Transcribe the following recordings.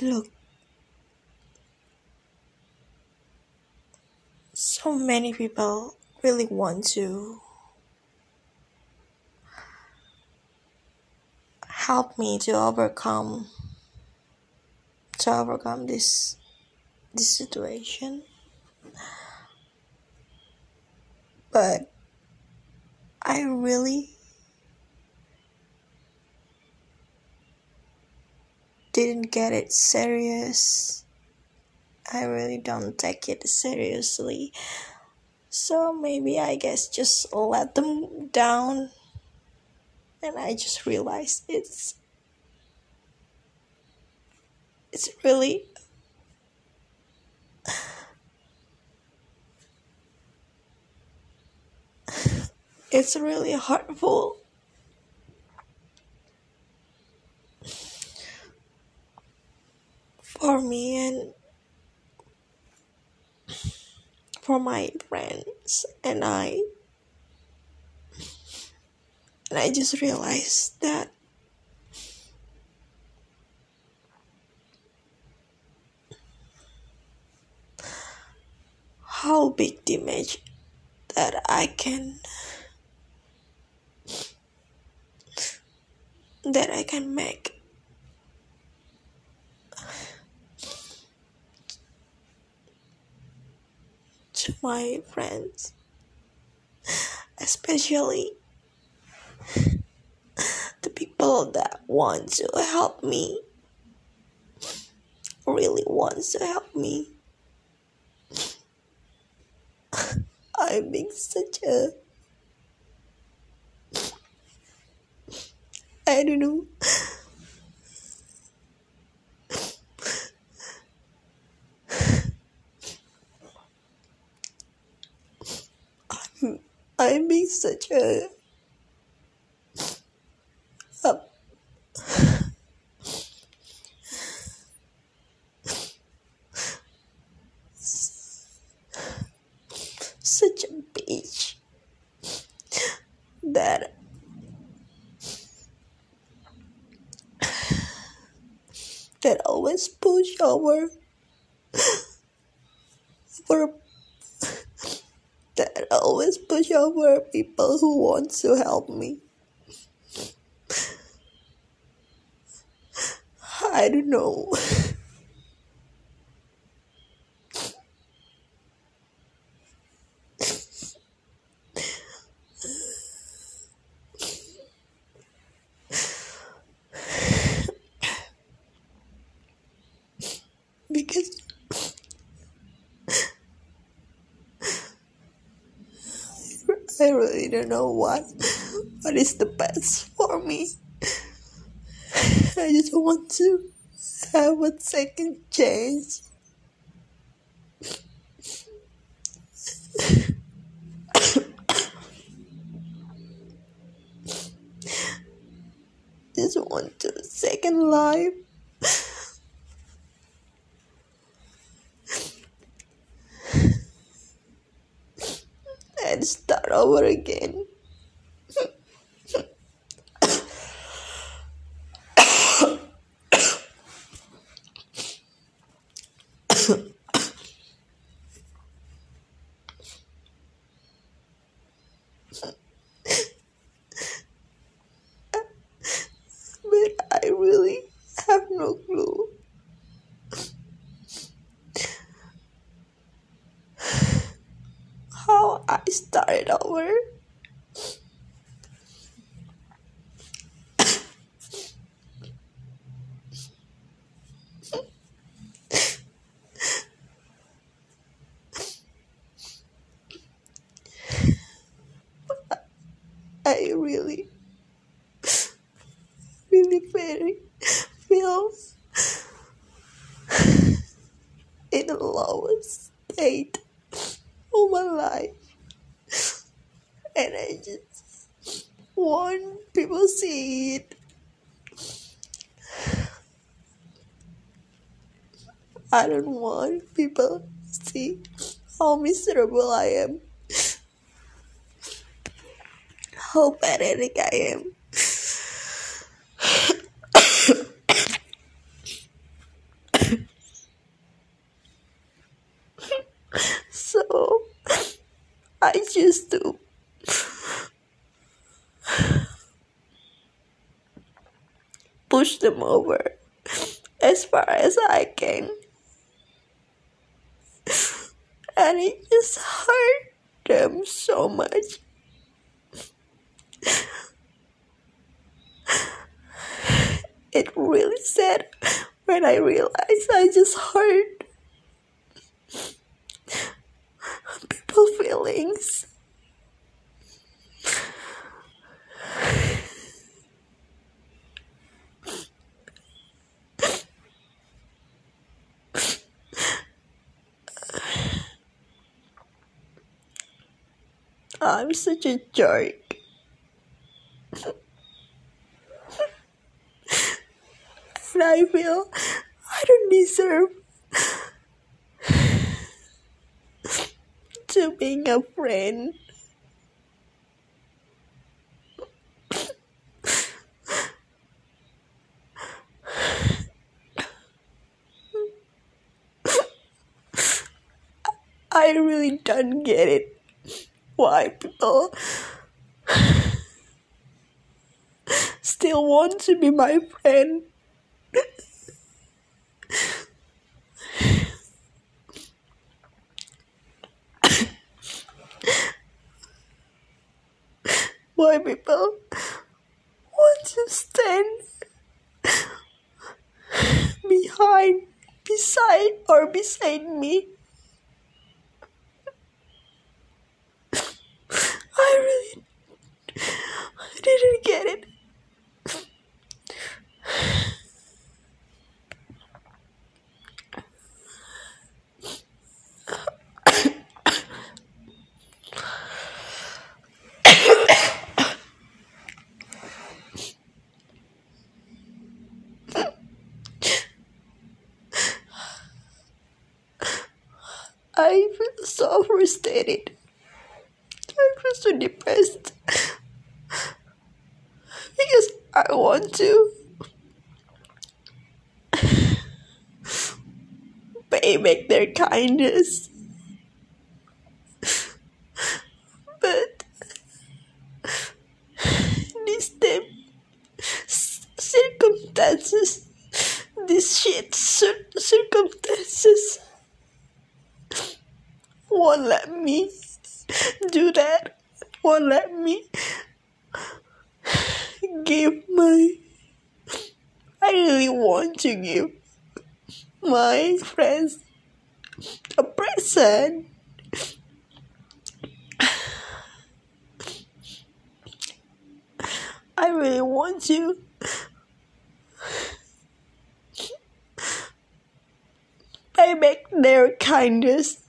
look so many people really want to help me to overcome to overcome this this situation. But I really didn't get it serious. I really don't take it seriously. So maybe I guess just let them down. And I just realized it's it's really it's really hurtful for me and for my friends. And I and I just realized that how big the image that I can that I can make my friends, especially the people that want to help me, really wants to help me. I'm being such a I don't know. I'm, being such a, a such a bitch. That. That always push over for that push over people who want to help me. I don't know. because Don't know what what is the best for me. I just want to have a second chance. just want a second life. and over again. but I really have no clue. I over. I really, really very feel in the lowest state of my life and I just want people see it. I don't want people to see how miserable I am, how pathetic I am. so I just do. Push them over as far as I can. And it just hurt them so much. It really sad when I realized I just hurt people feelings. I'm such a jerk. and I feel I don't deserve to being a friend. I really don't get it. Why people still want to be my friend? Why people want to stand behind, beside, or beside me? I really I didn't get it. I feel so frustrated. So depressed. Because I want to. Pay back their kindness, but this time circumstances, this shit cir- circumstances won't let me do that. Won't let me give my. I really want to give my friends a present. I really want to pay back their kindness.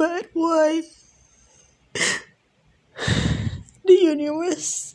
But why? The universe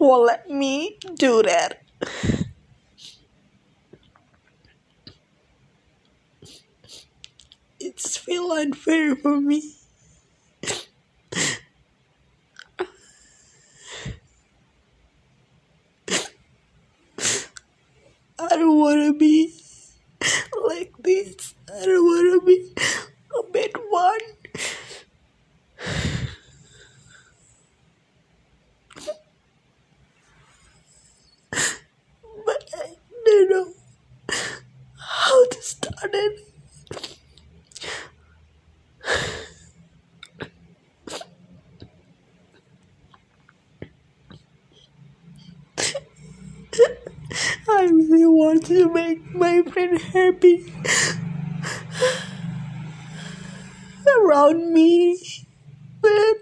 won't let me do that. It's feel unfair for me. I don't wanna be like this. I don't wanna be a bad one. But I don't know how to start it. I really want to friend happy around me, but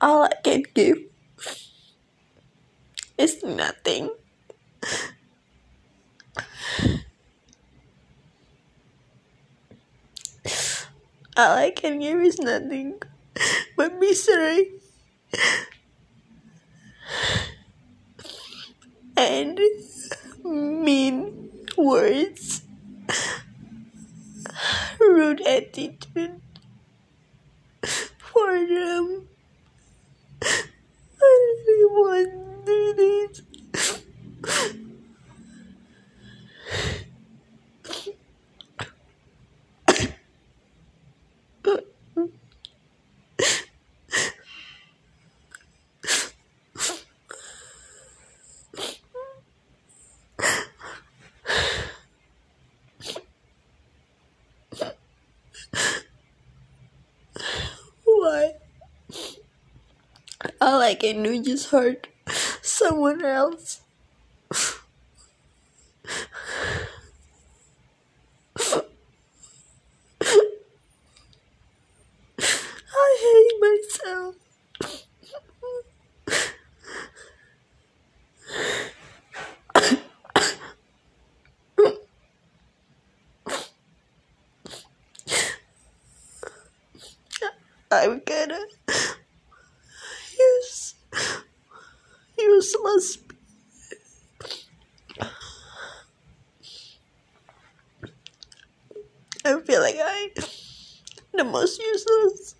all I can give is nothing. All I can give is nothing but misery and mean words, rude attitude, for them. I really want to do this. All I do just hurt someone else. I hate myself. I'm gonna use useless. I feel like I the most useless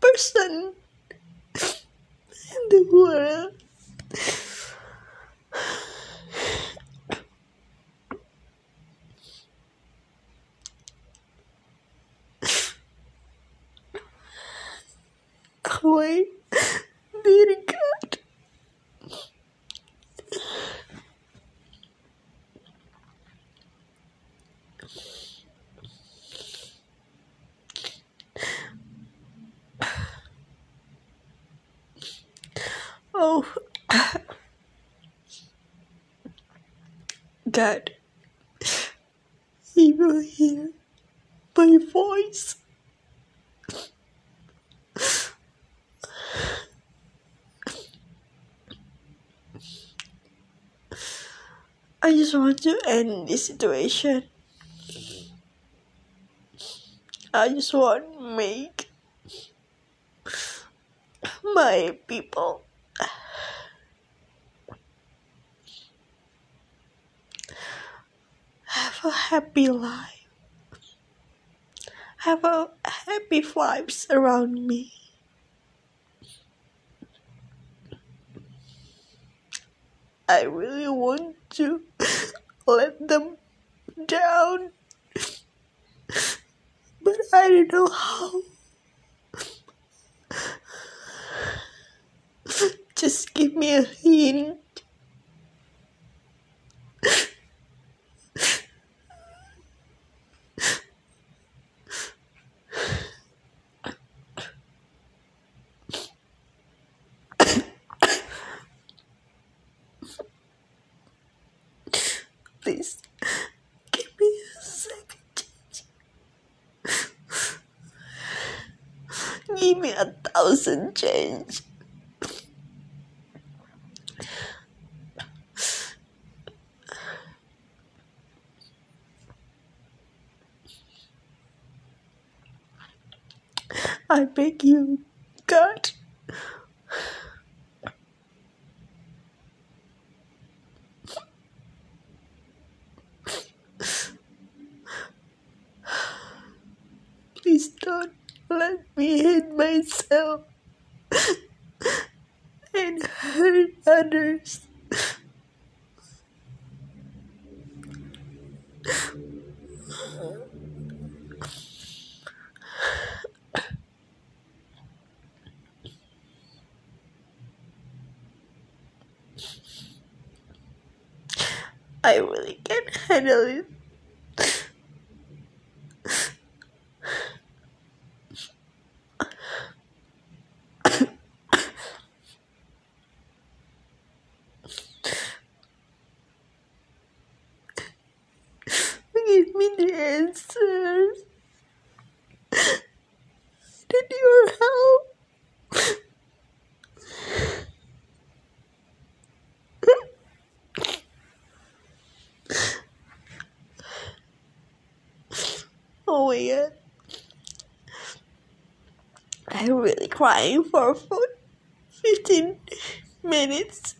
person in the world. Oh, God, He will hear my voice. I just want to end this situation. I just want to make my people have a happy life, have a happy vibes around me. I really want to let them down, but I don't know how. Just give me a hint. Please give me a second chance. Give me a thousand change. I beg you, God. Please don't let me hate myself and hurt others. I really can't handle it. Give me the answers. Need your help. I'm really crying for for 15 minutes.